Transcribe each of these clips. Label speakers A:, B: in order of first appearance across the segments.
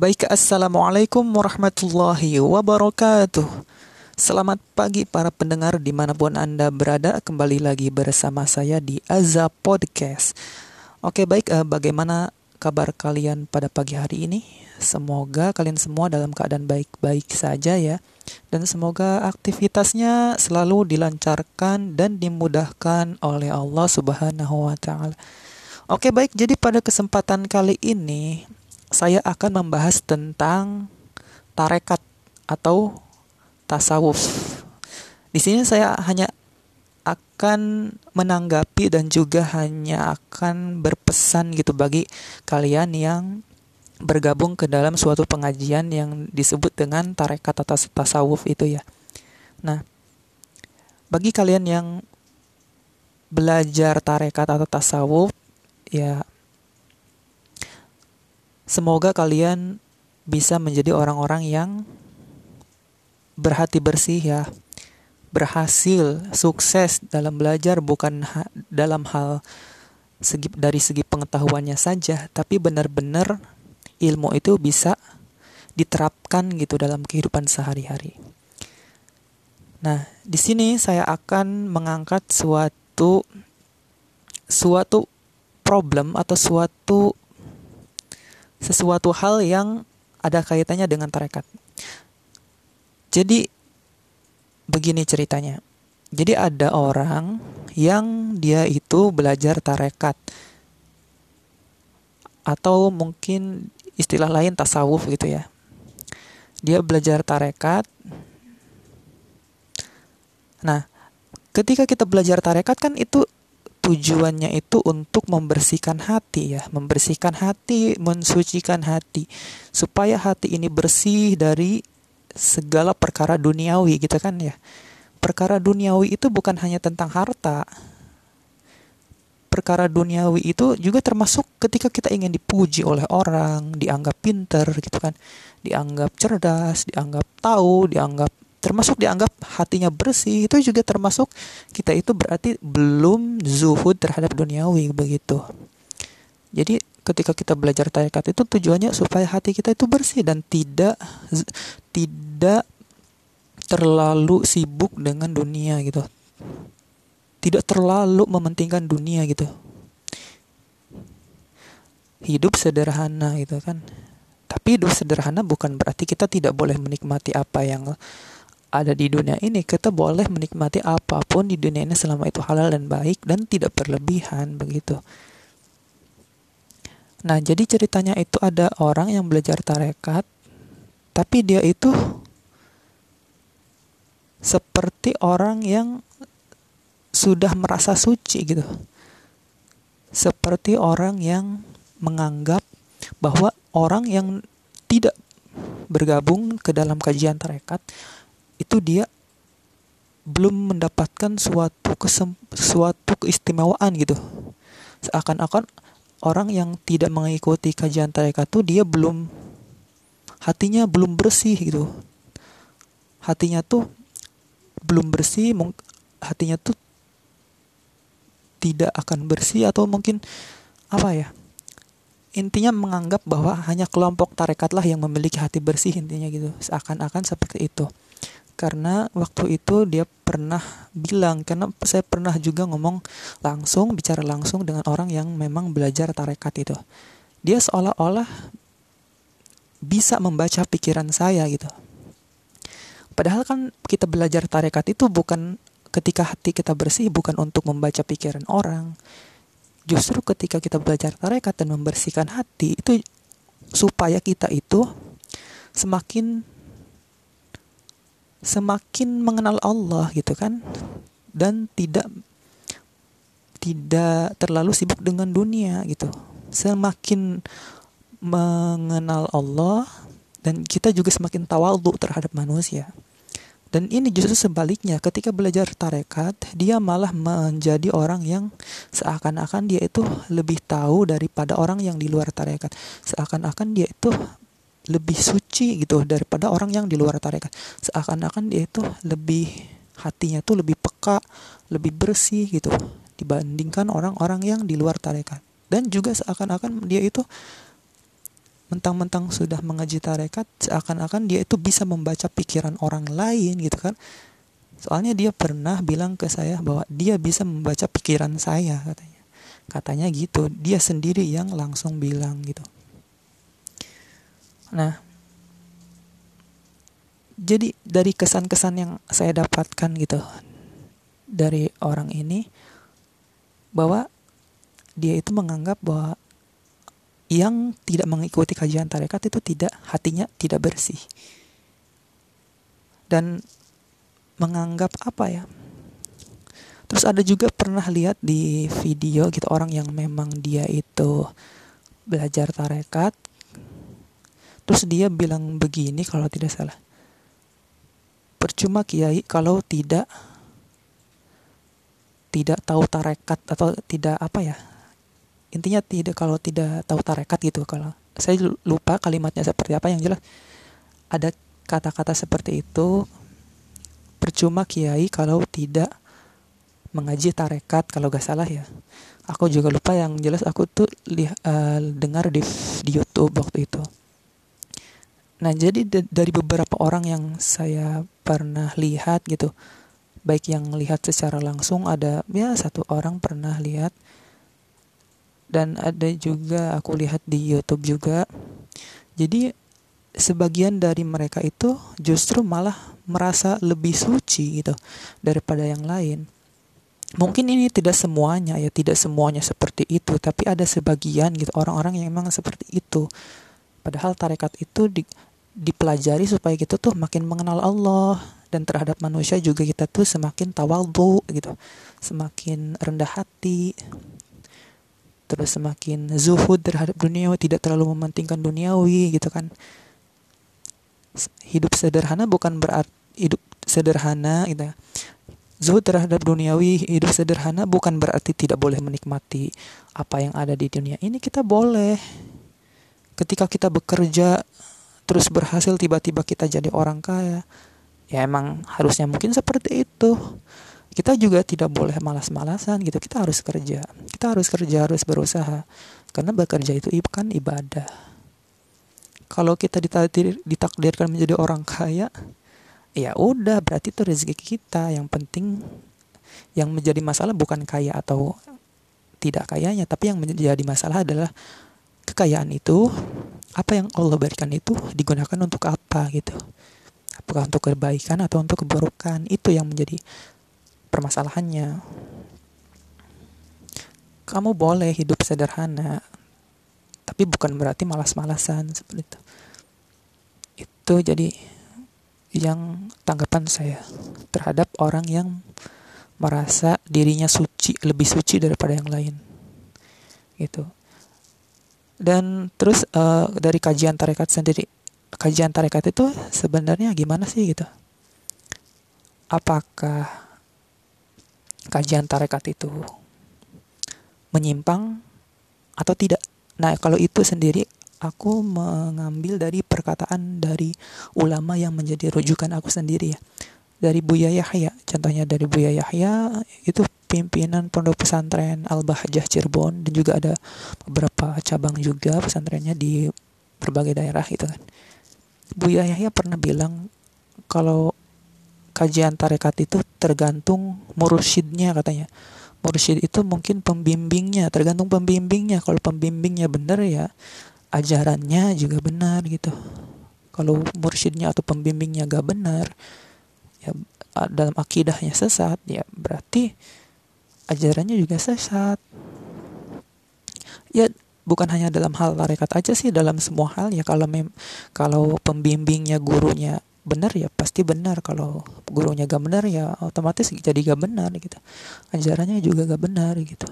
A: Baik, Assalamualaikum warahmatullahi wabarakatuh. Selamat pagi para pendengar di mana pun Anda berada. Kembali lagi bersama saya di Azza Podcast. Oke baik, eh, bagaimana kabar kalian pada pagi hari ini? Semoga kalian semua dalam keadaan baik-baik saja ya. Dan semoga aktivitasnya selalu dilancarkan dan dimudahkan oleh Allah subhanahu wa ta'ala. Oke baik, jadi pada kesempatan kali ini saya akan membahas tentang tarekat atau tasawuf. Di sini saya hanya akan menanggapi dan juga hanya akan berpesan gitu bagi kalian yang bergabung ke dalam suatu pengajian yang disebut dengan tarekat atau tasawuf itu ya. Nah, bagi kalian yang belajar tarekat atau tasawuf ya Semoga kalian bisa menjadi orang-orang yang berhati bersih ya, berhasil, sukses dalam belajar bukan ha dalam hal segi dari segi pengetahuannya saja, tapi benar-benar ilmu itu bisa diterapkan gitu dalam kehidupan sehari-hari. Nah, di sini saya akan mengangkat suatu suatu problem atau suatu sesuatu hal yang ada kaitannya dengan tarekat. Jadi begini ceritanya. Jadi ada orang yang dia itu belajar tarekat atau mungkin istilah lain tasawuf gitu ya. Dia belajar tarekat. Nah, ketika kita belajar tarekat kan itu tujuannya itu untuk membersihkan hati ya, membersihkan hati, mensucikan hati supaya hati ini bersih dari segala perkara duniawi gitu kan ya. Perkara duniawi itu bukan hanya tentang harta. Perkara duniawi itu juga termasuk ketika kita ingin dipuji oleh orang, dianggap pinter gitu kan, dianggap cerdas, dianggap tahu, dianggap termasuk dianggap hatinya bersih itu juga termasuk kita itu berarti belum zuhud terhadap duniawi begitu. Jadi ketika kita belajar tarekat itu tujuannya supaya hati kita itu bersih dan tidak tidak terlalu sibuk dengan dunia gitu. Tidak terlalu mementingkan dunia gitu. Hidup sederhana gitu kan. Tapi hidup sederhana bukan berarti kita tidak boleh menikmati apa yang ada di dunia ini kita boleh menikmati apa pun di dunia ini selama itu halal dan baik dan tidak berlebihan begitu. Nah, jadi ceritanya itu ada orang yang belajar tarekat tapi dia itu seperti orang yang sudah merasa suci gitu. Seperti orang yang menganggap bahwa orang yang tidak bergabung ke dalam kajian tarekat itu dia belum mendapatkan suatu kesem suatu keistimewaan gitu. Seakan-akan orang yang tidak mengikuti kajian tarekat itu dia belum hatinya belum bersih gitu. Hatinya tuh belum bersih hatinya tuh tidak akan bersih atau mungkin apa ya? Intinya menganggap bahwa hanya kelompok tarekatlah yang memiliki hati bersih intinya gitu. Seakan-akan seperti itu karena waktu itu dia pernah bilang karena saya pernah juga ngomong langsung bicara langsung dengan orang yang memang belajar tarekat itu. Dia seolah-olah bisa membaca pikiran saya gitu. Padahal kan kita belajar tarekat itu bukan ketika hati kita bersih bukan untuk membaca pikiran orang. Justru ketika kita belajar tarekat dan membersihkan hati itu supaya kita itu semakin semakin mengenal Allah gitu kan dan tidak tidak terlalu sibuk dengan dunia gitu. Semakin mengenal Allah dan kita juga semakin tawadhu terhadap manusia. Dan ini justru sebaliknya ketika belajar tarekat dia malah menjadi orang yang seakan-akan dia itu lebih tahu daripada orang yang di luar tarekat. Seakan-akan dia itu lebih suci gitu daripada orang yang di luar tarekat. Seakan-akan dia itu lebih hatinya tuh lebih peka lebih bersih gitu dibandingkan orang-orang yang di luar tarekat. Dan juga seakan-akan dia itu mentang-mentang sudah mengaji tarekat seakan-akan dia itu bisa membaca pikiran orang lain gitu kan. Soalnya dia pernah bilang ke saya bahwa dia bisa membaca pikiran saya katanya. Katanya gitu dia sendiri yang langsung bilang gitu nah jadi dari kesan-kesan yang saya dapatkan gitu dari orang ini bahwa dia itu menganggap bahwa yang tidak mengikuti kajian tarekat itu tidak hatinya tidak bersih. Dan menganggap apa ya? Terus ada juga pernah lihat di video gitu orang yang memang dia itu belajar tarekat terus dia bilang begini kalau tidak salah. Percuma kiai kalau tidak tidak tahu tarekat atau tidak apa ya. Intinya tidak kalau tidak tahu tarekat gitu. Kalau saya lupa kalimatnya seperti apa yang jelas ada kata-kata seperti itu. Percuma kiai kalau tidak mengaji tarekat kalau gak salah ya. Aku juga lupa yang jelas aku tuh lihat uh, dengar di di YouTube waktu itu nah jadi dari beberapa orang yang saya pernah lihat gitu baik yang lihat secara langsung ada ya satu orang pernah lihat dan ada juga aku lihat di YouTube juga. Jadi sebagian dari mereka itu justru malah merasa lebih suci gitu daripada yang lain. Mungkin ini tidak semuanya ya, tidak semuanya seperti itu, tapi ada sebagian gitu orang-orang yang memang seperti itu. Padahal tarekat itu di, dipelajari supaya kita tuh makin mengenal Allah dan terhadap manusia juga kita tuh semakin tawaldu gitu, semakin rendah hati, terus semakin zuhud terhadap dunia tidak terlalu mementingkan duniawi gitu kan. Hidup sederhana bukan berarti hidup sederhana gitu. Zuhud terhadap duniawi hidup sederhana bukan berarti tidak boleh menikmati apa yang ada di dunia. Ini kita boleh. Ketika kita bekerja terus berhasil tiba-tiba kita jadi orang kaya ya emang harusnya mungkin seperti itu. Kita juga tidak boleh malas-malasan gitu. Kita harus kerja. Kita harus kerja harus berusaha. Karena bekerja itu kan ibadah. Kalau kita ditakdir, ditakdirkan menjadi orang kaya ya udah berarti itu rezeki kita. Yang penting yang menjadi masalah bukan kaya atau tidak kayanya tapi yang menjadi masalah adalah kekayaan itu apa yang Allah berikan itu digunakan untuk apa gitu? Apakah untuk kebaikan atau untuk keburukan? Itu yang menjadi permasalahannya. Kamu boleh hidup sederhana tapi bukan berarti malas-malasan seperti itu. Itu jadi yang tanggapan saya terhadap orang yang merasa dirinya suci lebih suci daripada yang lain. Gitu dan terus uh, dari kajian tarekat sendiri kajian tarekat itu sebenarnya gimana sih gitu apakah kajian tarekat itu menyimpang atau tidak. Nah, kalau itu sendiri aku mengambil dari perkataan dari ulama yang menjadi rujukan aku sendiri ya. Dari Buya Yahya, contohnya dari Buya Yahya itu pimpinan pondok pesantren Al-Bahjah Cirebon dan juga ada beberapa cabang juga pesantrennya di berbagai daerah gitu kan. Buya Yahya pernah bilang kalau kajian tarekat itu tergantung mursyidnya katanya. Mursyid itu mungkin pembimbingnya tergantung pembimbingnya. Kalau pembimbingnya benar ya ajarannya juga benar gitu. Kalau mursyidnya atau pembimbingnya gak benar ya dalam akidahnya sesat ya berarti ajarannya juga sesat. Ya bukan hanya dalam hal tarekat aja sih dalam semua hal ya. Kalau mem kalau pembimbingnya gurunya benar ya pasti benar. Kalau gurunya gak benar ya otomatis jadi gak benar gitu. Ajarannya juga gak benar gitu.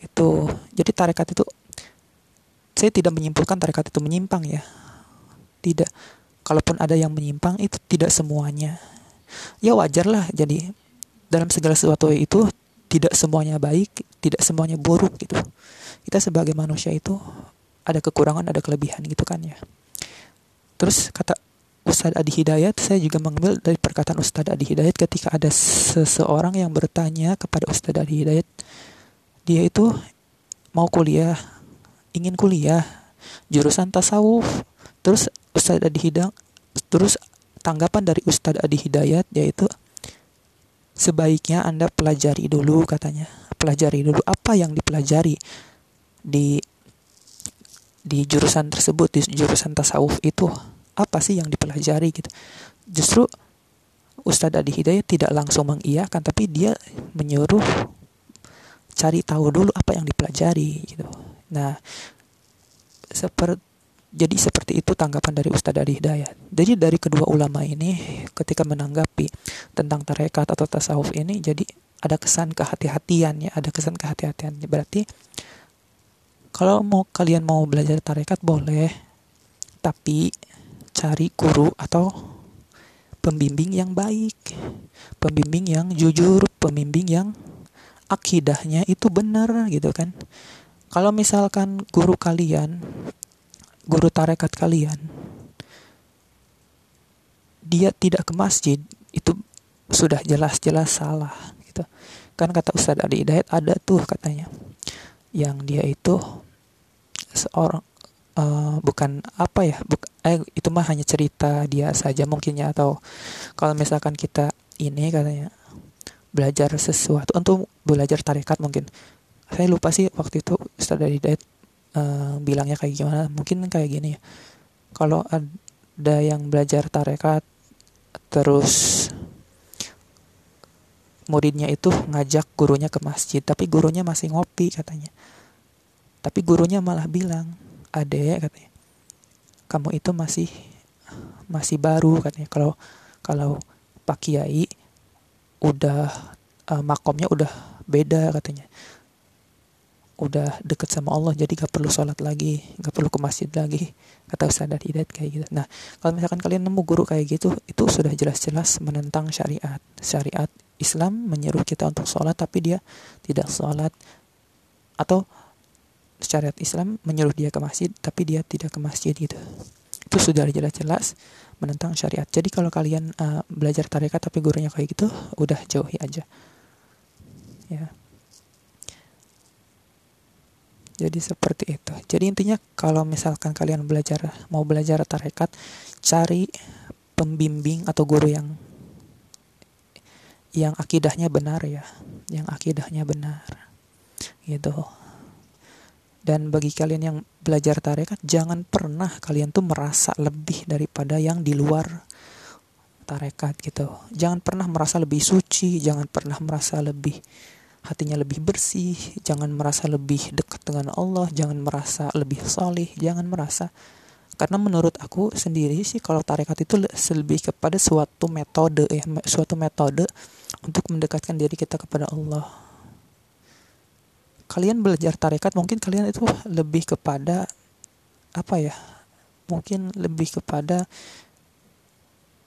A: Itu jadi tarekat itu saya tidak menyimpulkan tarekat itu menyimpang ya. Tidak. Kalaupun ada yang menyimpang itu tidak semuanya. Ya wajar lah jadi dalam segala sesuatu itu tidak semuanya baik tidak semuanya buruk gitu. Kita sebagai manusia itu ada kekurangan ada kelebihan gitu kan ya. Terus kata Ustadz Adi Hidayat, saya juga mengambil dari perkataan Ustadz Adi Hidayat ketika ada seseorang yang bertanya kepada Ustadz Adi Hidayat, dia itu mau kuliah, ingin kuliah, jurusan tasawuf. Terus Ustadz Adi Hidang terus tanggapan dari Ustadz Adi Hidayat yaitu sebaiknya Anda pelajari dulu katanya. Pelajari dulu apa yang dipelajari di di jurusan tersebut di jurusan tasawuf itu. Apa sih yang dipelajari gitu. Justru Ustadz Adi Hidayat tidak langsung mengiyakan tapi dia menyuruh cari tahu dulu apa yang dipelajari gitu. Nah seperti jadi seperti itu tanggapan dari Ustadz Adi Hidayat. Jadi dari kedua ulama ini ketika menanggapi tentang tarekat atau tasawuf ini jadi ada kesan kehati-hatian ya, ada kesan kehati-hatian. Berarti kalau mau kalian mau belajar tarekat boleh, tapi cari guru atau pembimbing yang baik, pembimbing yang jujur, pembimbing yang akidahnya itu benar gitu kan. Kalau misalkan guru kalian guru tarekat kalian. Dia tidak ke masjid itu sudah jelas-jelas salah gitu. Kan kata Ustadz Adi Hidayat ada tuh katanya yang dia itu seorang uh, bukan apa ya buk, eh, itu mah hanya cerita dia saja mungkinnya atau kalau misalkan kita ini katanya belajar sesuatu untuk belajar tarekat mungkin. Saya lupa sih waktu itu Ustadz Adi Hidayat uh, bilangnya kayak gimana mungkin kayak gini ya. Kalau ada yang belajar tarekat terus muridnya itu ngajak gurunya ke masjid tapi gurunya masih ngopi katanya. Tapi gurunya malah bilang adek katanya kamu itu masih masih baru katanya. Kalau kalau pak kiai udah uh, makomnya udah beda katanya udah deket sama Allah jadi gak perlu sholat lagi gak perlu ke masjid lagi. Kata Ustaz Hidayat kayak gitu. Nah kalau misalkan kalian nemu guru kayak gitu itu sudah jelas-jelas menentang syariat. Syariat Islam menyeru kita untuk sholat tapi dia tidak sholat. Atau syariat Islam menyuruh dia ke masjid tapi dia tidak ke masjid gitu. Itu sudah jelas-jelas menentang syariat. Jadi kalau kalian uh, belajar tarekat tapi gurunya kayak gitu udah jauhi aja. Ya jadi seperti itu. Jadi intinya kalau misalkan kalian belajar mau belajar tarekat, cari pembimbing atau guru yang yang akidahnya benar ya, yang akidahnya benar. Gitu. Dan bagi kalian yang belajar tarekat, jangan pernah kalian tuh merasa lebih daripada yang di luar tarekat gitu. Jangan pernah merasa lebih suci, jangan pernah merasa lebih hatinya lebih bersih, jangan merasa lebih dekat dengan Allah, jangan merasa lebih solih, jangan merasa karena menurut aku sendiri sih kalau tarekat itu lebih kepada suatu metode ya, suatu metode untuk mendekatkan diri kita kepada Allah. Kalian belajar tarekat mungkin kalian itu lebih kepada apa ya? Mungkin lebih kepada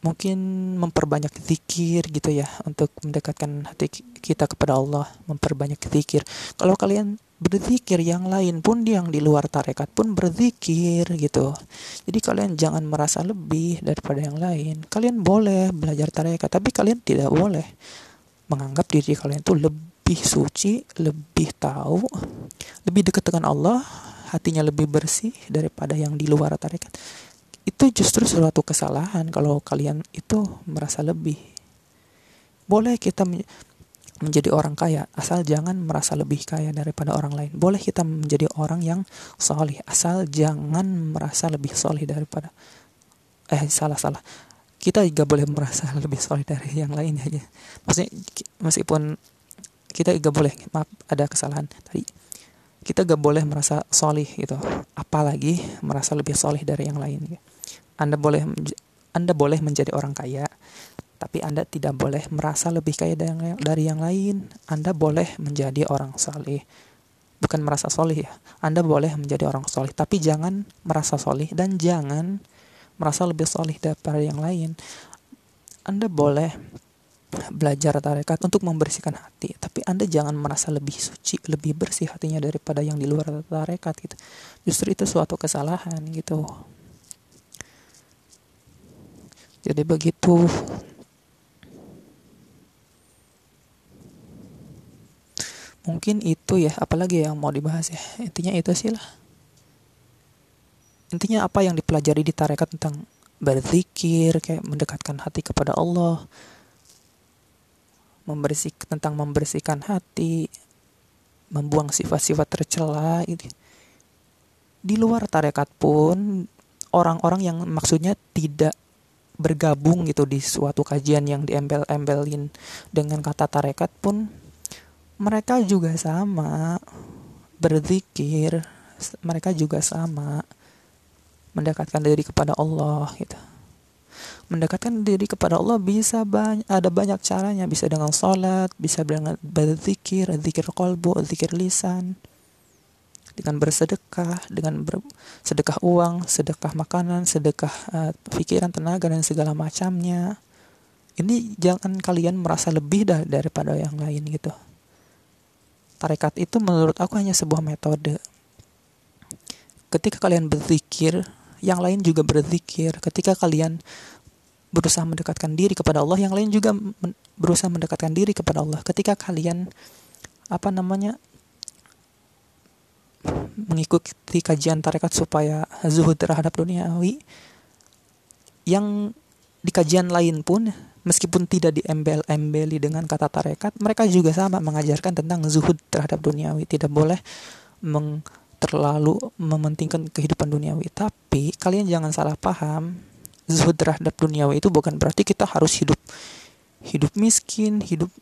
A: mungkin memperbanyak zikir gitu ya untuk mendekatkan hati kita kepada Allah memperbanyak zikir. Kalau kalian berzikir yang lain pun yang di luar tarekat pun berzikir gitu. Jadi kalian jangan merasa lebih daripada yang lain. Kalian boleh belajar tarekat tapi kalian tidak boleh menganggap diri kalian itu lebih suci lebih tahu lebih dekat dengan Allah hatinya lebih bersih daripada yang di luar tarekat itu justru suatu kesalahan kalau kalian itu merasa lebih. Boleh kita menjadi orang kaya asal jangan merasa lebih kaya daripada orang lain. Boleh kita menjadi orang yang solih asal jangan merasa lebih solih daripada eh salah salah. Kita juga boleh merasa lebih solih dari yang lain aja. Maksudnya meskipun kita juga boleh maaf ada kesalahan tadi kita gak boleh merasa solih gitu apalagi merasa lebih solih dari yang lain gitu. Anda boleh Anda boleh menjadi orang kaya, tapi Anda tidak boleh merasa lebih kaya dari, dari yang lain. Anda boleh menjadi orang saleh. Bukan merasa soleh ya. Anda boleh menjadi orang soleh, tapi jangan merasa soleh dan jangan merasa lebih soleh daripada yang lain. Anda boleh belajar tarekat untuk membersihkan hati, tapi Anda jangan merasa lebih suci, lebih bersih hatinya daripada yang di luar tarekat gitu. Justru itu suatu kesalahan gitu jadi begitu. Mungkin itu ya apalagi yang mau dibahas ya. Intinya itu sih lah. Intinya apa yang dipelajari di tarekat tentang berzikir kayak mendekatkan hati kepada Allah membersih tentang membersihkan hati membuang sifat-sifat tercela itu di luar tarekat pun orang-orang yang maksudnya tidak bergabung gitu di suatu kajian yang diembel-embelin dengan kata tarekat pun mereka juga sama berzikir mereka juga sama mendekatkan diri kepada Allah gitu. Mendekatkan diri kepada Allah bisa banyak ada banyak caranya bisa dengan sholat bisa dengan berzikir zikir kolbu zikir lisan dengan bersedekah dengan ber, sedekah uang sedekah makanan sedekah uh, pikiran tenaga dan segala macamnya ini jangan kalian merasa lebih dah daripada yang lain gitu tarekat itu menurut aku hanya sebuah metode ketika kalian berzikir yang lain juga berzikir. Ketika kalian berusaha mendekatkan diri kepada Allah, yang lain juga berusaha mendekatkan diri kepada Allah. Ketika kalian apa namanya mengikuti kajian tarekat supaya zuhud terhadap duniawi yang di kajian lain pun meskipun tidak diembel-embeli dengan kata tarekat mereka juga sama mengajarkan tentang zuhud terhadap duniawi tidak boleh meng terlalu mementingkan kehidupan duniawi. Tapi kalian jangan salah paham, zuhud terhadap duniawi itu bukan berarti kita harus hidup hidup miskin, hidup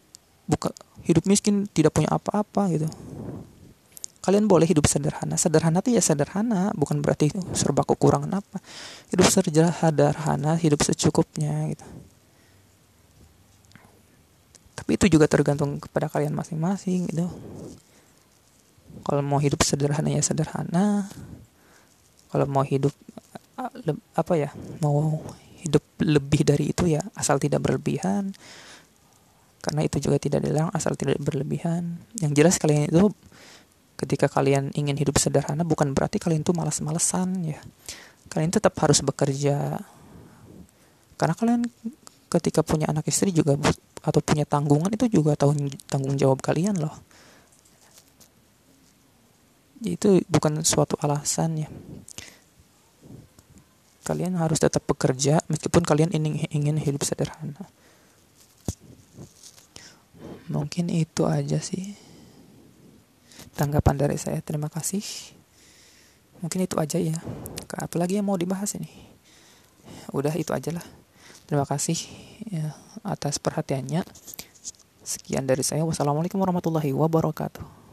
A: buka hidup miskin tidak punya apa-apa gitu. Kalian boleh hidup sederhana. Sederhana itu ya sederhana, bukan berarti serba kekurangan apa. Hidup sederhana, hidup secukupnya gitu. Tapi itu juga tergantung kepada kalian masing-masing gitu kalau mau hidup sederhana ya sederhana kalau mau hidup apa ya mau hidup lebih dari itu ya asal tidak berlebihan karena itu juga tidak dilarang asal tidak berlebihan yang jelas kalian itu ketika kalian ingin hidup sederhana bukan berarti kalian itu malas-malesan ya. Kalian tetap harus bekerja. Karena kalian ketika punya anak istri juga atau punya tanggungan itu juga tanggung tanggung jawab kalian loh. Itu bukan suatu alasan ya. Kalian harus tetap bekerja meskipun kalian ingin ingin hidup sederhana. Mungkin itu aja sih tanggapan dari saya. Terima kasih. Mungkin itu aja ya. Apalagi yang mau dibahas ini? Udah itu aja lah. Terima kasih ya, atas perhatiannya. Sekian dari saya. Wassalamualaikum warahmatullahi wabarakatuh